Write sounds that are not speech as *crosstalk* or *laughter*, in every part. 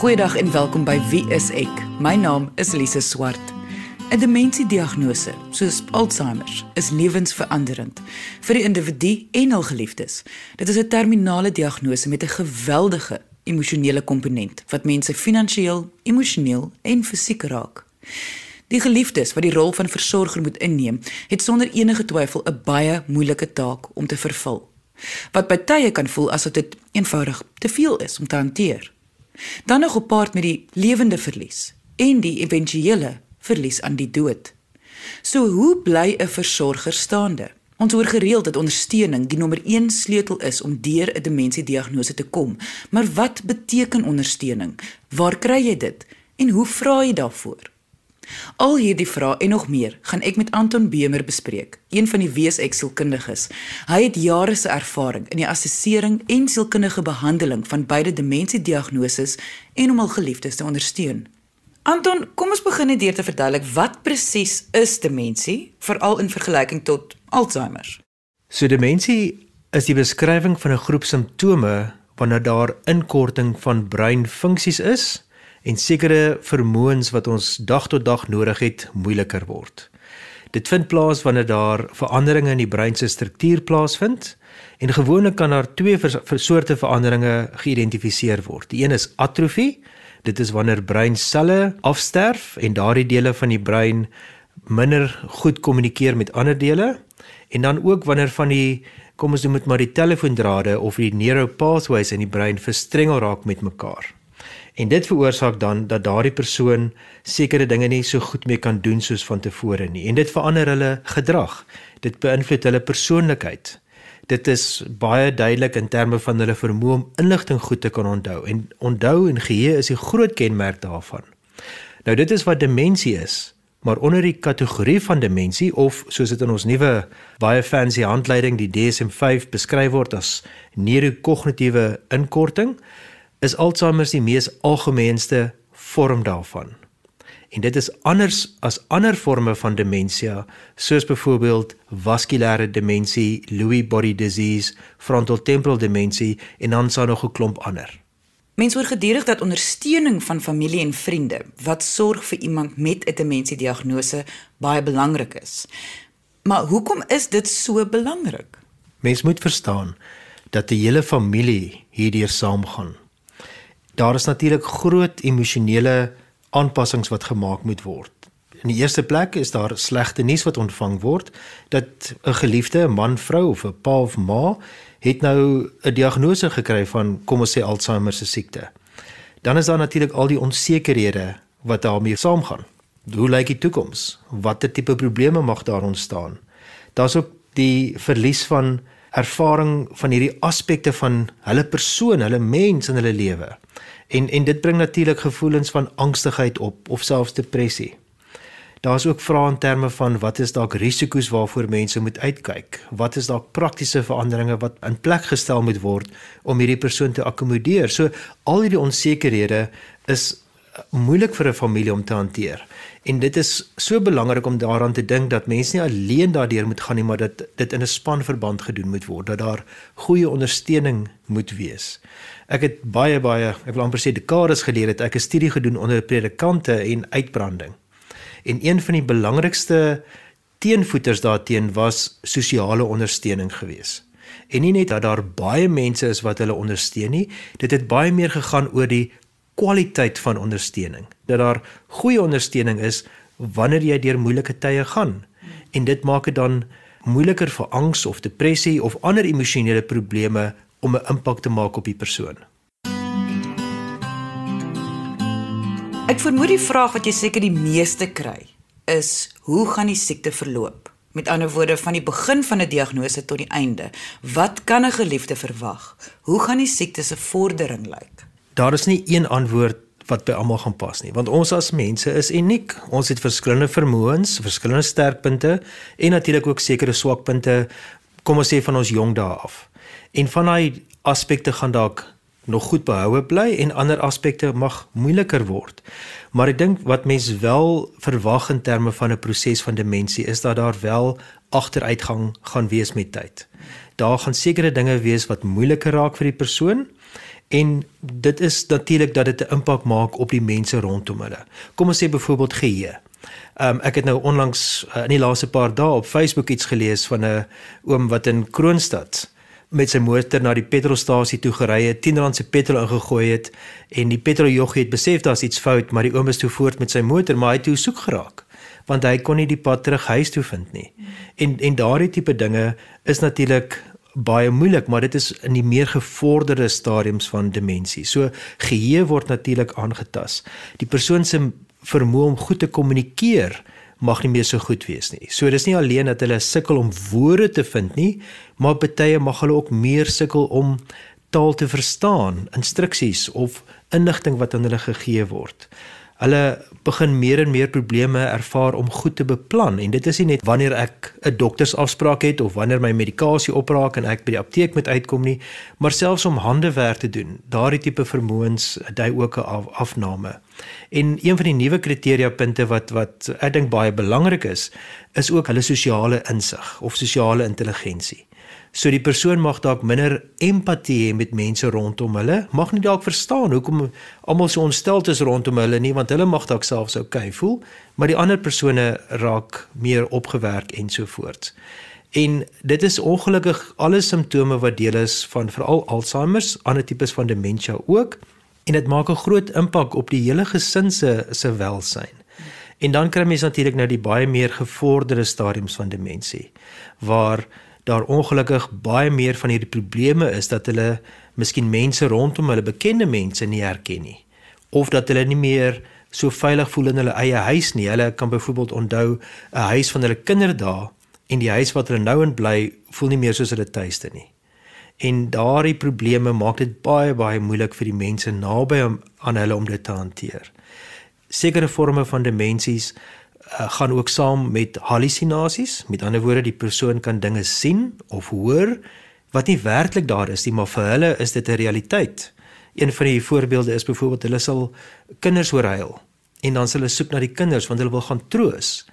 Goeiedag en welkom by Wie is ek? My naam is Lise Swart. 'n Demensiediagnose, soos Alzheimer, is lewensveranderend vir die individu en hul geliefdes. Dit is 'n terminale diagnose met 'n geweldige emosionele komponent wat mense finansiëel, emosioneel en fisiek raak. Die geliefdes wat die rol van versorger moet inneem, het sonder enige twyfel 'n baie moeilike taak om te vervul. Wat by tye kan voel asof dit eenvoudig te veel is om te hanteer. Dan nog gepaard met die lewende verlies en die éventuele verlies aan die dood. So hoe bly 'n versorger staande? Ons hoor gereeld dat ondersteuning die nommer 1 sleutel is om deur 'n demensiediagnose te kom. Maar wat beteken ondersteuning? Waar kry jy dit? En hoe vra jy daarvoor? Al hierdie vrae en nog meer gaan ek met Anton Bemer bespreek, een van die weeseksielkundiges. Hy het jare se ervaring in die assessering en sielkundige behandeling van beide demensiediagnoses en om hul geliefdes te ondersteun. Anton, kom ons begin net deur te verduidelik wat presies is demensie, veral in vergelyking tot Alzheimer. So demensie is die beskrywing van 'n groep simptome wanneer daar inkorting van breinfunksies is en sekere vermoëns wat ons dag tot dag nodig het moeiliker word. Dit vind plaas wanneer daar veranderinge in die brein se struktuur plaasvind en gewoonlik kan daar twee soorte veranderinge geïdentifiseer word. Die een is atrofie. Dit is wanneer breinselle afsterf en daardie dele van die brein minder goed kommunikeer met ander dele en dan ook wanneer van die kom ons noem dit maar die telefoondrade of die neuropathways in die brein verstrengel raak met mekaar. En dit veroorsaak dan dat daardie persoon sekere dinge nie so goed mee kan doen soos vantevore nie. En dit verander hulle gedrag. Dit beïnvloed hulle persoonlikheid. Dit is baie duidelik in terme van hulle vermoë om inligting goed te kan onthou. En onthou en geheue is die groot kenmerk daarvan. Nou dit is wat demensie is. Maar onder die kategorie van demensie of soos dit in ons nuwe baie fancy handleiding die DSM-5 beskryf word as neurokognitiewe inkorting, is Alzheimer die mees algemeenste vorm daarvan. En dit is anders as ander forme van demensie, soos byvoorbeeld vaskulêre demensie, Lewy body disease, frontotemporal demensie en dan sou nog 'n klomp ander. Mense hoor gedurig dat ondersteuning van familie en vriende wat sorg vir iemand met 'n demensiediagnose baie belangrik is. Maar hoekom is dit so belangrik? Mense moet verstaan dat die hele familie hierdeur saamgaan daar is natuurlik groot emosionele aanpassings wat gemaak moet word. In die eerste plek is daar slegte nuus wat ontvang word dat 'n geliefde, 'n man, vrou of 'n pa of ma het nou 'n diagnose gekry van kom ons sê Alzheimer se siekte. Dan is daar natuurlik al die onsekerhede wat daarmee saamgaan. Hoe lyk die toekoms? Watter tipe probleme mag daar ontstaan? Daar's ook die verlies van ervaring van hierdie aspekte van hulle persoon, hulle mens in hulle lewe. En en dit bring natuurlik gevoelens van angstigheid op of selfs depressie. Daar's ook vrae in terme van wat is dalk risiko's waarvoor mense moet uitkyk? Wat is dalk praktiese veranderinge wat in plek gestel moet word om hierdie persoon te akkommodeer? So al hierdie onsekerhede is moeilik vir 'n familie om te hanteer. En dit is so belangrik om daaraan te dink dat mense nie alleen daardeur moet gaan nie, maar dat dit in 'n spanverband gedoen moet word, dat daar goeie ondersteuning moet wees. Ek het baie baie, ek wil amper sê dekades gelede het ek 'n studie gedoen onder predikante en uitbranding. En een van die belangrikste teenvoeters daarteen was sosiale ondersteuning geweest. En nie net dat daar baie mense is wat hulle ondersteun nie, dit het baie meer gegaan oor die kwaliteit van ondersteuning. Dat daar goeie ondersteuning is wanneer jy deur moeilike tye gaan. En dit maak dit dan moeiliker vir angs of depressie of ander emosionele probleme om 'n impak te maak op die persoon. Ek vermoed die vraag wat jy seker die meeste kry is hoe gaan die siekte verloop? Met ander woorde van die begin van 'n diagnose tot die einde. Wat kan 'n geliefde verwag? Hoe gaan die siekte se vordering lyk? Daar is nie een antwoord wat by almal gaan pas nie want ons as mense is uniek. Ons het verskillende vermoëns verskillende sterkpunte en natuurlik ook sekere swakpunte kom ons sê van ons jong dae af. En van daai aspekte gaan dalk nog goed behoue bly en ander aspekte mag moeiliker word. Maar ek dink wat mense wel verwag in terme van 'n proses van demensie is dat daar wel agteruitgang gaan wees met tyd. Daar gaan sekere dinge wees wat moeiliker raak vir die persoon En dit is natuurlik dat dit 'n impak maak op die mense rondom hulle. Kom ons sê byvoorbeeld geheue. Um, ek het nou onlangs uh, in die laaste paar dae op Facebook iets gelees van 'n oom wat in Kroonstad met sy motor na die petrolstasie toe gery het, 10 rand se petrol ingegooi het en die petroljoggie het besef daar's iets fout, maar die oom is toe voort met sy motor, maar hy het toe soek geraak want hy kon nie die pad terug huis toe vind nie. En en daardie tipe dinge is natuurlik baie moeilik, maar dit is in die meer gevorderde stadiums van demensie. So geheue word natuurlik aangetas. Die persoon se vermoë om goed te kommunikeer mag nie meer so goed wees nie. So dis nie alleen dat hulle sukkel om woorde te vind nie, maar baie mag hulle ook meer sukkel om taal te verstaan, instruksies of inligting wat aan hulle gegee word hulle begin meer en meer probleme ervaar om goed te beplan en dit is nie net wanneer ek 'n doktersafspraak het of wanneer my medikasie opraak en ek by die apteek moet uitkom nie, maar selfs om handewerk te doen. Daardie tipe vermoëns dui ook 'n af, afname. En een van die nuwe kriteria punte wat wat ek dink baie belangrik is, is ook hulle sosiale insig of sosiale intelligensie. So die persoon mag dalk minder empatie hê met mense rondom hulle, mag nie dalk verstaan hoekom almal so ontstel is rondom hulle nie, want hulle mag dalk selfs oukei voel, maar die ander persone raak meer opgewerk en so voort. En dit is ongelukkig alle simptome wat deel is van veral Alzheimer, ander tipes van demensie ook, en dit maak 'n groot impak op die hele gesin se se welsyn. En dan kry mens natuurlik nou die baie meer gevorderde stadiums van demensie waar daar ongelukkig baie meer van hierdie probleme is dat hulle miskien mense rondom hulle bekende mense nie herken nie of dat hulle nie meer so veilig voel in hulle eie huis nie. Hulle kan byvoorbeeld onthou 'n huis van hulle kinderdae en die huis wat hulle nou in bly voel nie meer soos hulle tuiste nie. En daardie probleme maak dit baie baie moeilik vir die mense naby aan hulle om dit te hanteer. Sekere forme van demensies uh, gaan ook saam met hallusinasies. Met ander woorde, die persoon kan dinge sien of hoor wat nie werklik daar is nie, maar vir hulle is dit 'n realiteit. Een van die voorbeelde is byvoorbeeld hulle sal kinders hoor huil en dan sal hulle soek na die kinders want hulle wil gaan troos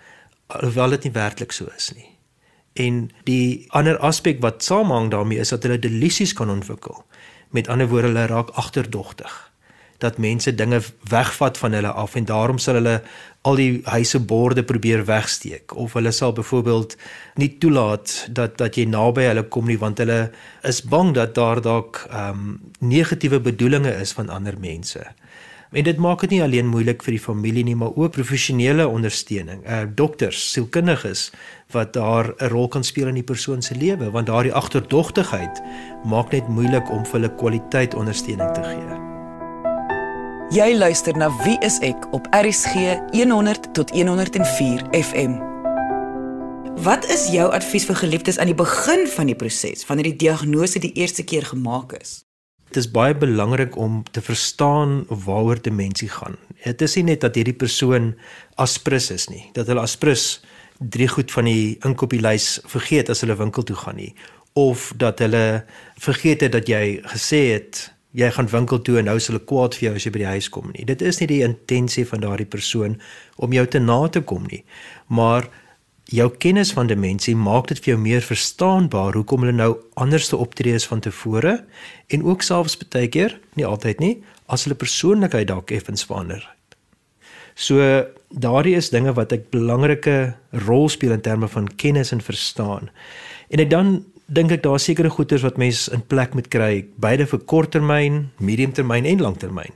alhoewel dit nie werklik so is nie. En die ander aspek wat saamhang daarmee is dat hulle delusies kan ontwikkel. Met ander woorde, hulle raak agterdogtig dat mense dinge wegvat van hulle af en daarom sal hulle al die huise borde probeer wegsteek of hulle sal byvoorbeeld nie toelaat dat dat jy naby hulle kom nie want hulle is bang dat daar dalk ehm um, negatiewe bedoelings is van ander mense. En dit maak dit nie alleen moeilik vir die familie nie, maar ook professionele ondersteuning. Eh uh, dokters, sielkundiges wat daar 'n rol kan speel in die persoon se lewe want daardie agterdogtigheid maak net moeilik om vir hulle kwaliteit ondersteuning te gee. Jy luister na Wie is ek op RCG 100 tot 104 FM. Wat is jou advies vir geliefdes aan die begin van die proses wanneer die diagnose die eerste keer gemaak is? Dit is baie belangrik om te verstaan waaroor demensie gaan. Dit is nie net dat hierdie persoon aspris is nie, dat hulle aspris drie goed van die inkopieslys vergeet as hulle winkel toe gaan nie of dat hulle vergeet het dat jy gesê het jy gaan winkel toe en nou sal hulle kwaad vir jou as jy by die huis kom nie. Dit is nie die intensie van daardie persoon om jou te na te kom nie. Maar jou kennis van demensie maak dit vir jou meer verstaanbaar hoekom hulle nou anders te optree as van tevore en ook selfs baie keer, nie altyd nie, as hulle persoonlikheid dalk effens verander. So daardie is dinge wat ek belangrike rol speel in terme van kennis en verstaan. En ek dan dink ek daar sekerre goeders wat mense in plek moet kry, beide vir korttermyn, mediumtermyn en langtermyn.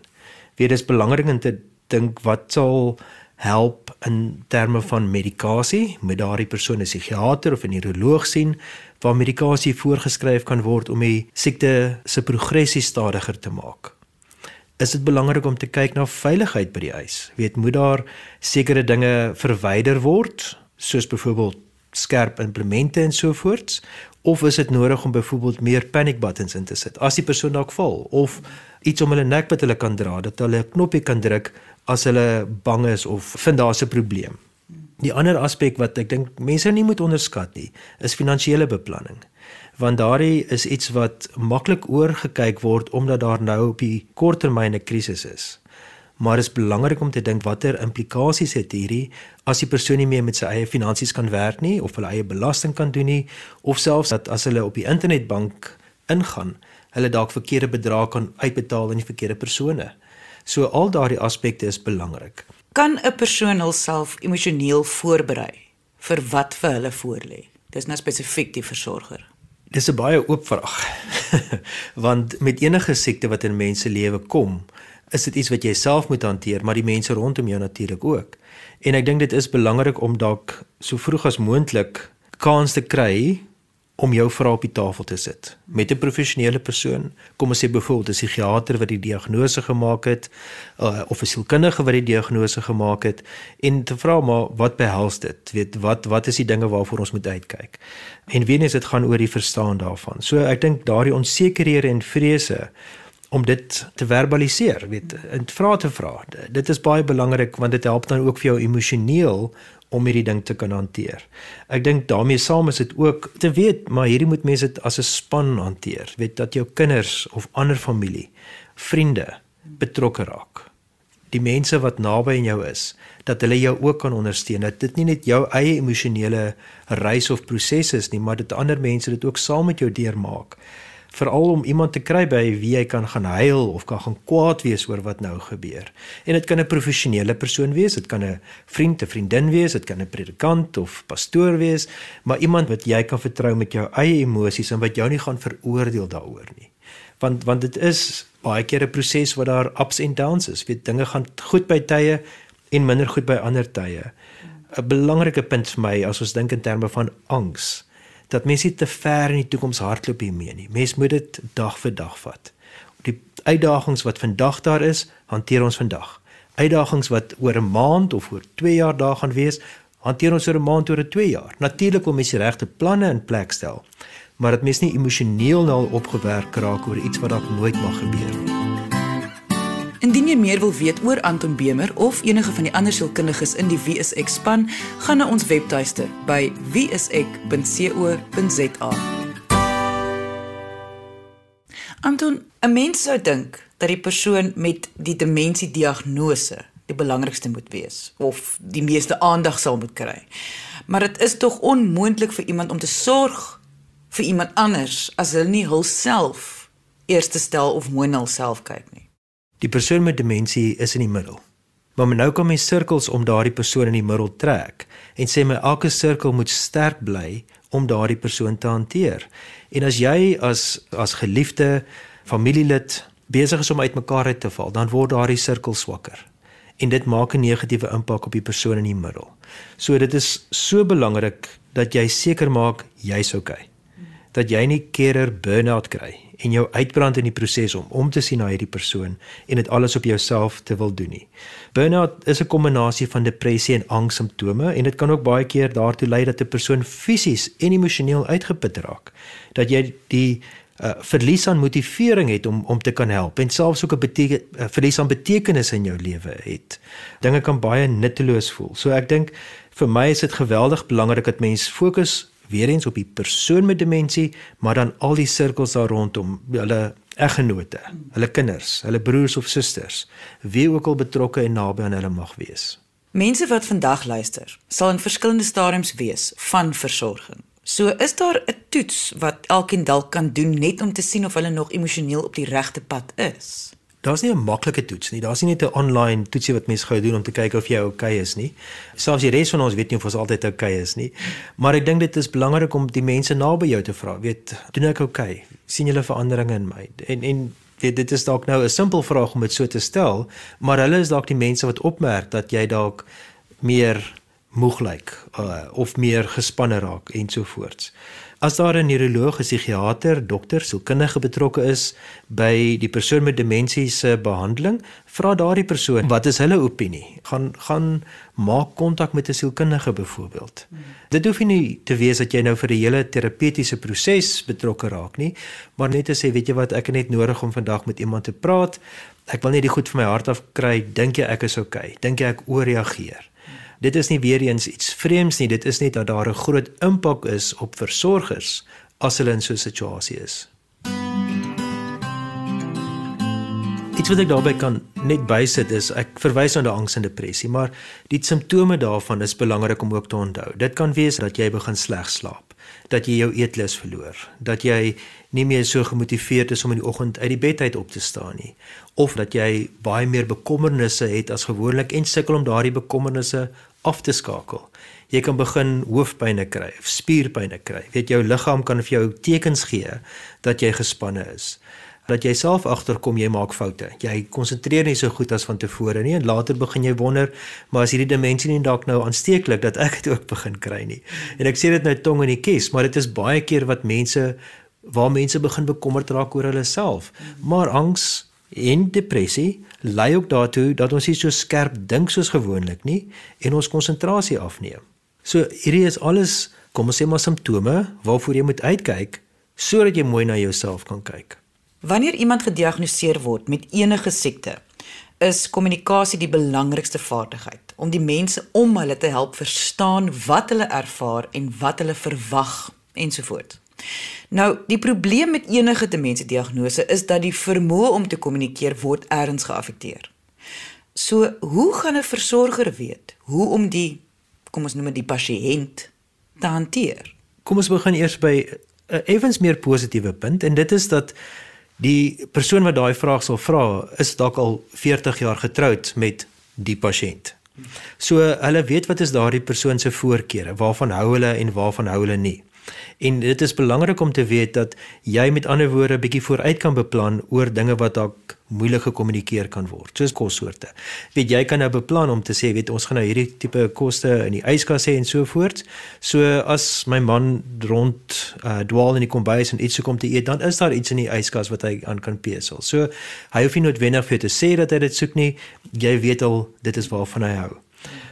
Weer dis belangrik om te dink wat sal help in terme van medikasie, met daardie persoon 'n psigiater of 'n neuroloog sien waar medikasie voorgeskryf kan word om die siekte se progressie stadiger te maak. Is dit belangrik om te kyk na veiligheid by die huis? Weet moet daar sekere dinge verwyder word, soos byvoorbeeld skerp implemente en so voorts of is dit nodig om byvoorbeeld meer panic buttons in te sit as die persoon dalk val of iets om hulle nek wat hulle kan dra dat hulle 'n knoppie kan druk as hulle bang is of vind daar's 'n probleem. Die ander aspek wat ek dink mense nie moet onderskat nie, is finansiële beplanning. Want daardie is iets wat maklik oorgekyk word omdat daar nou op die korttermyn 'n krisis is maar dit is belangrik om te dink watter implikasies het hierdie as die persoon nie meer met sy eie finansies kan werk nie of hulle eie belasting kan doen nie of selfs dat as hulle op die internetbank ingaan hulle dalk verkeerde bedrae kan uitbetaal aan die verkeerde persone. So al daardie aspekte is belangrik. Kan 'n persoon homself emosioneel voorberei vir wat vir hulle voorlê? Dis nou spesifiek die versorger. Dis 'n baie oop vraag. *laughs* Want met enige siekte wat in mense lewe kom, is dit iets wat jy self moet hanteer, maar die mense rondom jou natuurlik ook. En ek dink dit is belangrik om dalk so vroeg as moontlik kans te kry om jou vrae op die tafel te sit met 'n professionele persoon. Kom ons sê byvoorbeeld 'n psigiater wat die diagnose gemaak het uh, of 'n sielkundige wat die diagnose gemaak het en te vra maar wat behels dit? Weet wat wat is die dinge waarvoor ons moet uitkyk? En wie net dit gaan oor die verstaan daarvan. So ek dink daardie onsekerhede en vrese om dit te verbaliseer, weet, en vra te vra. Dit is baie belangrik want dit help dan ook vir jou emosioneel om hierdie ding te kan hanteer. Ek dink daarmee saam is dit ook te weet, maar hierdie moet mense dit as 'n span hanteer. Weet dat jou kinders of ander familie, vriende betrokke raak. Die mense wat naby aan jou is, dat hulle jou ook kan ondersteun. Dat dit nie net jou eie emosionele reis of proses is nie, maar dat ander mense dit ook saam met jou deurmaak veral om iemand te kry by wie jy kan gaan huil of kan gaan kwaad wees oor wat nou gebeur. En dit kan 'n professionele persoon wees, dit kan 'n vriend, 'n vriendin wees, dit kan 'n predikant of pastoor wees, maar iemand wat jy kan vertrou met jou eie emosies en wat jou nie gaan veroordeel daaroor nie. Want want dit is baie keer 'n proses waar daar ups en downs is. Weet dinge gaan goed by tye en minder goed by ander tye. 'n Belangrike punt vir my as ons dink in terme van angs dat mense nie te ver in die toekoms hardloop hiermee nie. Mens moet dit dag vir dag vat. Die uitdagings wat vandag daar is, hanteer ons vandag. Uitdagings wat oor 'n maand of oor 2 jaar daar gaan wees, hanteer ons oor 'n maand oor 'n 2 jaar. Natuurlik wil mense regte planne in plek stel, maar dat mense nie emosioneel nou opgewerk raak oor iets wat dalk nooit mag gebeur nie. Indien jy meer wil weet oor Anton Bemer of enige van die ander sielkundiges in die WSX span, gaan na ons webtuiste by wsx.co.za. Anton, 'n mens sou dink dat die persoon met die demensie diagnose die belangrikste moet wees of die meeste aandag sal moet kry. Maar dit is tog onmoontlik vir iemand om te sorg vir iemand anders as hulle nie hulself eerste stel of mooi na hulself kyk nie. Die persoon met demensie is in die middel. Maar nou kom my sirkels om daardie persoon in die middel trek en sê my elke sirkel moet sterk bly om daardie persoon te hanteer. En as jy as as geliefde familielid besig is om uitmekaar uit te val, dan word daardie sirkel swakker. En dit maak 'n negatiewe impak op die persoon in die middel. So dit is so belangrik dat jy seker maak jy's okay. Dat jy nie kerer burn-out kry en jou uitbrand in die proses om om te sien na hierdie persoon en dit alles op jouself te wil doen nie. Burnout is 'n kombinasie van depressie en angs simptome en dit kan ook baie keer daartoe lei dat 'n persoon fisies en emosioneel uitgeput raak. Dat jy die uh, verlies aan motivering het om om te kan help en selfs ook 'n beteken, uh, verlies aan betekenis in jou lewe het. Dinge kan baie nutteloos voel. So ek dink vir my is dit geweldig belangrik dat mens fokus weer eens op die persoon met demensie, maar dan al die sirkels daar rondom, hulle eggenote, hulle kinders, hulle broers of susters, wie ook al betrokke en naby aan hulle mag wees. Mense wat vandag luister, sal in verskillende stadiums wees van versorging. So is daar 'n toets wat elkeen dalk kan doen net om te sien of hulle nog emosioneel op die regte pad is daar's nie 'n maklike toets nie. Daar's nie net 'n online toetsie wat mense gou doen om te kyk of jy oukei okay is nie. Selfs die res van ons weet nie of ons altyd oukei okay is nie. Maar ek dink dit is belangrik om die mense naby jou te vra. Weet, doen ek oukei? Okay? sien julle veranderinge in my? En en weet, dit is dalk nou 'n simpel vraag om dit so te stel, maar hulle is dalk die mense wat opmerk dat jy dalk meer moeg lyk uh, of meer gespanne raak ensovoorts. As daar 'n neuroloog, 'n psigiater, dokter, sielkundige betrokke is by die persoon met demensie se behandeling, vra daardie persoon wat is hulle opinie? Gaan gaan maak kontak met 'n sielkundige byvoorbeeld. Hmm. Dit hoef nie te wees dat jy nou vir 'n hele terapeutiese proses betrokke raak nie, maar net te sê, weet jy wat, ek het net nodig om vandag met iemand te praat. Ek wil net die goed van my hart af kry. Dink jy ek is oukei? Okay? Dink jy ek ooreageer? Dit is nie weer eens iets vreemds nie, dit is net dat daar 'n groot impak is op versorgers as hulle in so 'n situasie is. Iets wat ek daarbey kan net bysit is ek verwys na die angs en depressie, maar die simptome daarvan is belangrik om ook te onthou. Dit kan wees dat jy begin sleg slaap. dat jy jou eetlus verloor, dat jy nie meer so gemotiveerd is om in die oggend uit die bed uit op te staan nie, of dat jy baie meer bekommernisse het as gewoonlik en sukkel om daardie bekommernisse af te skakel. Jy kan begin hoofpynne kry, spierpynne kry. Weet jou liggaam kan vir jou tekens gee dat jy gespanne is dat jy self agterkom jy maak foute. Jy konsentreer nie so goed as van tevore nie en later begin jy wonder, maar as hierdie dimensie nie dalk nou aansteeklik dat ek dit ook begin kry nie. En ek sê dit nou tong in die kies, maar dit is baie keer wat mense waar mense begin bekommerd raak oor hulle self. Maar angs en depressie lei ook daartoe dat ons nie so skerp dink soos gewoonlik nie en ons konsentrasie afneem. So hierdie is alles, kom ons sê maar simptome waarvoor jy moet uitkyk sodat jy mooi na jouself kan kyk. Wanneer iemand gediagnoseer word met enige siekte, is kommunikasie die belangrikste vaardigheid om die mense om hulle te help verstaan wat hulle ervaar en wat hulle verwag ensovoorts. Nou, die probleem met enige demensiediagnose is dat die vermoë om te kommunikeer word erns geaffekteer. So, hoe gaan 'n versorger weet hoe om die kom ons noem dit die pasiënt te hanteer? Kom ons begin eers by 'n uh, effens meer positiewe punt en dit is dat Die persoon wat daai vraag sal vra, is dalk al 40 jaar getroud met die pasiënt. So hulle weet wat is daardie persoon se voorkeure, waarvan hou hulle en waarvan hou hulle nie. En dit is belangrik om te weet dat jy met ander woorde 'n bietjie vooruit kan beplan oor dinge wat dalk moeilik gekommunikeer kan word, soos kossoorte. Weet jy kan nou beplan om te sê, weet ons gaan nou hierdie tipe koste in die yskas hê en so voort. So as my man rond uh, dwaal in die kombuis en iets so kom te eet, dan is daar iets in die yskas wat hy aan kan pesel. So hy hoef nie noodwendig vir jou te sê dat hy dit soek nie. Jy weet al dit is waarvan hy hou.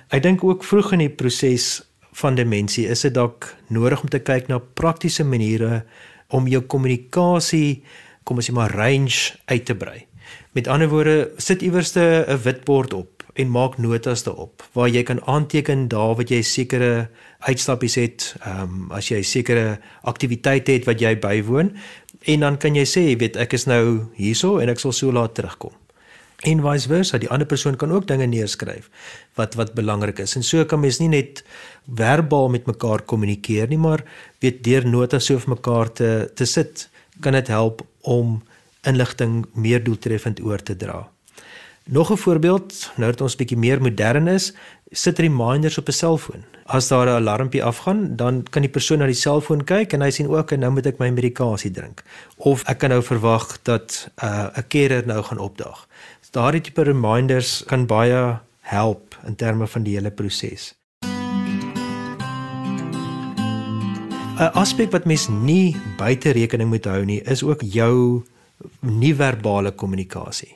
Ek dink ook vroeg in die proses van demensie is dit dalk nodig om te kyk na praktiese maniere om jou kommunikasie, kom ons sê maar range uit te brei. Met ander woorde, sit iewerste 'n witbord op en maak notas daarop waar jy kan aanteken daar wat jy sekere uitstappies het, ehm um, as jy sekere aktiwiteite het wat jy bywoon en dan kan jy sê, weet ek is nou hierso en ek sal so laat terugkom en vice versa die ander persoon kan ook dinge neerskryf wat wat belangrik is. En so kan mens nie net verbaal met mekaar kommunikeer nie maar weet deur notas so vir mekaar te te sit kan dit help om inligting meer doeltreffend oor te dra. Nog 'n voorbeeld nou dat ons bietjie meer modern is sit reminders op 'n selfoon. As daar 'n alarmpie afgaan dan kan die persoon na die selfoon kyk en hy sien ook en nou moet ek my medikasie drink. Of ek kan nou verwag dat 'n uh, carer nou gaan opdaag daardie tipe reminders kan baie help in terme van die hele proses. 'n Aspek wat mens nie buite rekening moet hou nie, is ook jou nie-verbale kommunikasie.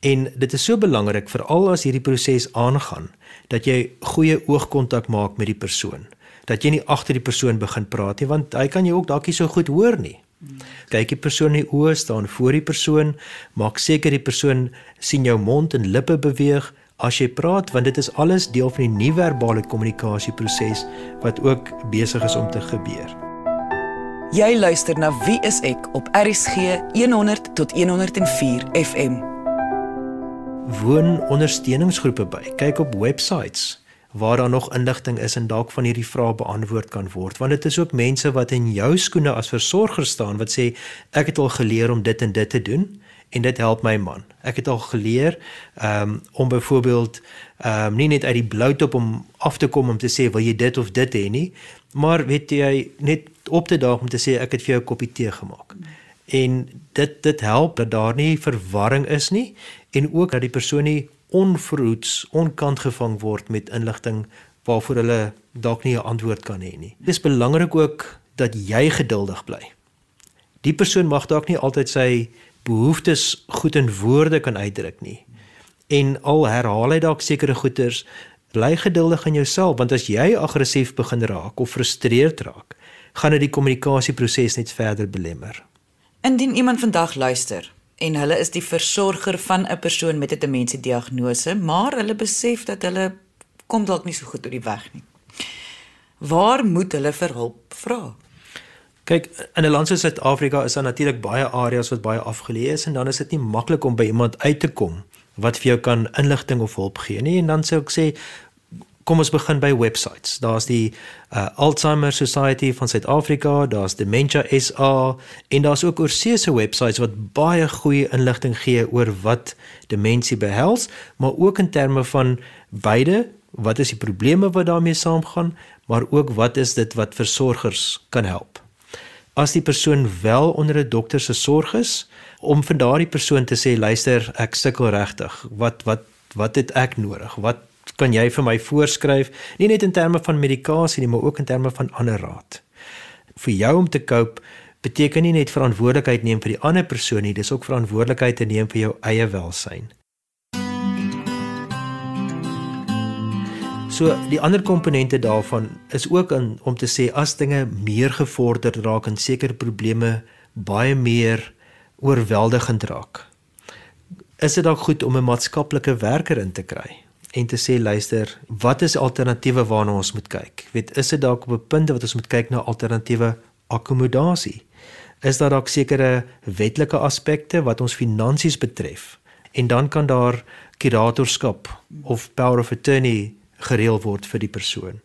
En dit is so belangrik veral as hierdie proses aangaan dat jy goeie oogkontak maak met die persoon. Dat jy nie agter die persoon begin praat nie want hy kan jou ook dalk nie so goed hoor nie. Kyk die persoon in die oë, staan voor die persoon, maak seker die persoon sien jou mond en lippe beweeg as jy praat want dit is alles deel van die nie-verbale kommunikasieproses wat ook besig is om te gebeur. Jy luister na Wie is ek op RCG 100 tot 104 FM. Woon ondersteuningsgroepe by. Kyk op websites waar daar nog inligting is en dalk van hierdie vrae beantwoord kan word want dit is ook mense wat in jou skoene as versorger staan wat sê ek het al geleer om dit en dit te doen en dit help my man. Ek het al geleer um, om byvoorbeeld um, nie net uit die blou top om af te kom om te sê wil jy dit of dit hê nie, maar weet jy net op te daag om te sê ek het vir jou 'n koppie tee gemaak. En dit dit help dat daar nie verwarring is nie en ook dat die persoon nie onverhoeds onkant gevang word met inligting waarvoor hulle dalk nie 'n antwoord kan hê nie. Dit is belangrik ook dat jy geduldig bly. Die persoon mag dalk nie altyd sy behoeftes goed in woorde kan uitdruk nie. En al herhaal hy dalk sekere goeters, bly geduldig aan jouself want as jy aggressief begin raak of frustreerd raak, gaan dit die kommunikasieproses net verder belemmer. Indien iemand vandag luister en hulle is die versorger van 'n persoon met 'n demensiediagnose, maar hulle besef dat hulle kom dalk nie so goed oor die weg nie. Waar moet hulle vir hulp vra? Kyk, in 'n land soos Suid-Afrika is daar natuurlik baie areas wat baie afgeleë is en dan is dit nie maklik om by iemand uit te kom wat vir jou kan inligting of hulp gee nie. En dan sou ek sê kom ons begin by websites. Daar's die uh, Alzheimer Society van Suid-Afrika, daar's Dementia SA en daar's ook oorsese websites wat baie goeie inligting gee oor wat demensie behels, maar ook in terme van beide wat is die probleme wat daarmee saamgaan, maar ook wat is dit wat versorgers kan help. As die persoon wel onder 'n dokter se sorg is, om vir daardie persoon te sê luister, ek sukkel regtig. Wat wat wat het ek nodig? Wat kan jy vir my voorskryf? Nie net in terme van medikasie nie, maar ook in terme van ander raad. Vir jou om te cope beteken nie net verantwoordelikheid neem vir die ander persoon nie, dis ook verantwoordelikheid te neem vir jou eie welsyn. So die ander komponente daarvan is ook in om te sê as dinge meer gevorder raak en sekere probleme baie meer oorweldigend raak. Is dit dalk goed om 'n maatskaplike werker in te kry en te sê luister, wat is alternatiewe waarna ons moet kyk? Weet, is dit dalk op 'n punt wat ons moet kyk na alternatiewe akkommodasie? Is daar dalk sekere wetlike aspekte wat ons finansies betref? En dan kan daar kuratorskap of power of attorney gereël word vir die persoon.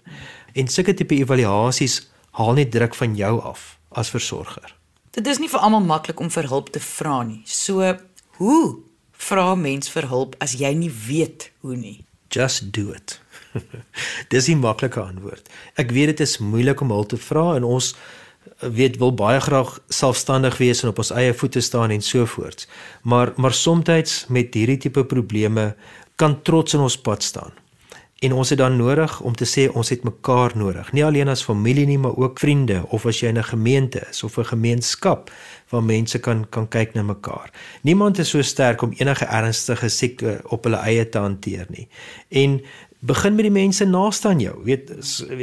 En sulke tipe evaluasies haal net druk van jou af as versorger. Dit is nie vir almal maklik om vir hulp te vra nie. So, hoe vra mens vir hulp as jy nie weet hoe nie? Just do it. *laughs* Dis 'n maklike antwoord. Ek weet dit is moeilik om hulp te vra en ons weet wil baie graag selfstandig wees en op ons eie voete staan en so voort. Maar maar soms met hierdie tipe probleme kan trots in ons pad staan. En ons het dan nodig om te sê ons het mekaar nodig. Nie alleen as familie nie, maar ook vriende of as jy in 'n gemeente is of 'n gemeenskap waar mense kan kan kyk na mekaar. Niemand is so sterk om enige ernstige siekte op hulle eie te hanteer nie. En begin met die mense naaste aan jou. Weet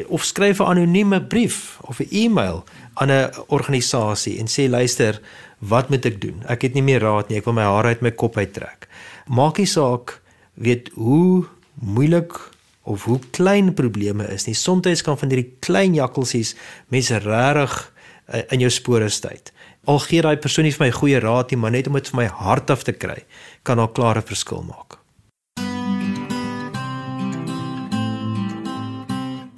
of skryf 'n anonieme brief of 'n e-mail aan 'n organisasie en sê luister, wat moet ek doen? Ek het nie meer raad nie. Ek wil my hare uit my kop uittrek. Maak nie saak weet hoe moeilik of hoe klein probleme is nie. Soms kan van hierdie klein jakkelsies mense regtig uh, in jou spore stuit. Al gee daai persoon nie vir my goeie raad nie, maar net om dit vir my hart af te kry, kan al klare verskil maak.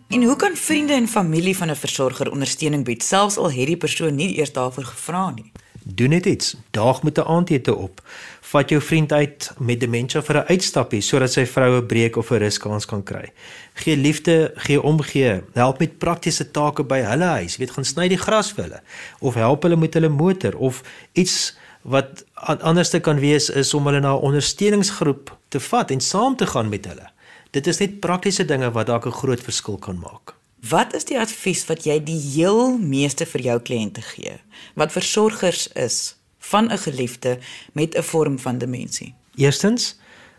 En hoe kan vriende en familie van 'n versorger ondersteuning bied selfs al het die persoon nie eers daarvoor gevra nie? Doen net iets. Daag met 'n aandete op. Vat jou vriend uit met demensie vir 'n uitstappie sodat sy vroue breek of 'n ruskans kan kry. Gee liefde, gee omgee. Help met praktiese take by hulle huis. Weet gaan sny die gras vir hulle of help hulle met hulle motor of iets wat anderste kan wees is om hulle na 'n ondersteuningsgroep te vat en saam te gaan met hulle. Dit is net praktiese dinge wat dalk 'n groot verskil kan maak. Wat is die advies wat jy die heel meeste vir jou kliënte gee wat versorgers is van 'n geliefde met 'n vorm van demensie? Eerstens,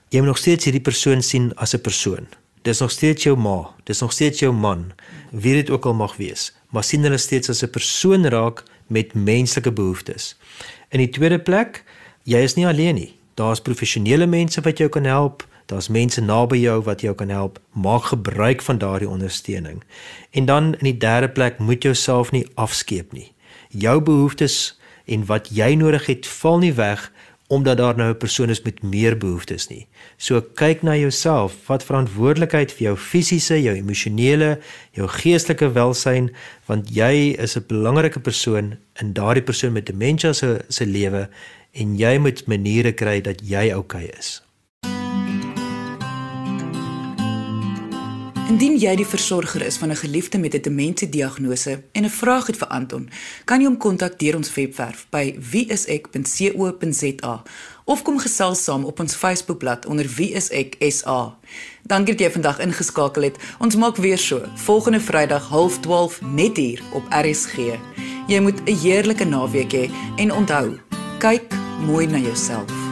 jy moet nog steeds hierdie persoon sien as 'n persoon. Dis nog steeds jou ma, dis nog steeds jou man, wie dit ook al mag wees, maar sien hulle steeds as 'n persoon raak met menslike behoeftes. In die tweede plek, jy is nie alleen nie. Daar's professionele mense wat jou kan help, Daar's mense naby jou wat jou kan help. Maak gebruik van daardie ondersteuning. En dan in die derde plek moet jou self nie afskeep nie. Jou behoeftes en wat jy nodig het, val nie weg omdat daar nou 'n persoon is met meer behoeftes nie. So kyk na jouself, vat verantwoordelikheid vir jou fisiese, jou emosionele, jou geestelike welsyn want jy is 'n belangrike persoon in daardie persoon met demensie se se lewe en jy moet maniere kry dat jy oukei okay is. Indien jy die versorger is van 'n geliefde met 'n demensiediagnose en 'n vraag het vir Anton, kan jy hom kontak deur ons webwerf by wieisek.co.za of kom gesels saam op ons Facebookblad onder wieiseksa. Dankie dat jy vandag ingeskakel het. Ons maak weer so volgende Vrydag 12:30 net hier op RSG. Jy moet 'n heerlike naweek hê en onthou, kyk mooi na jouself.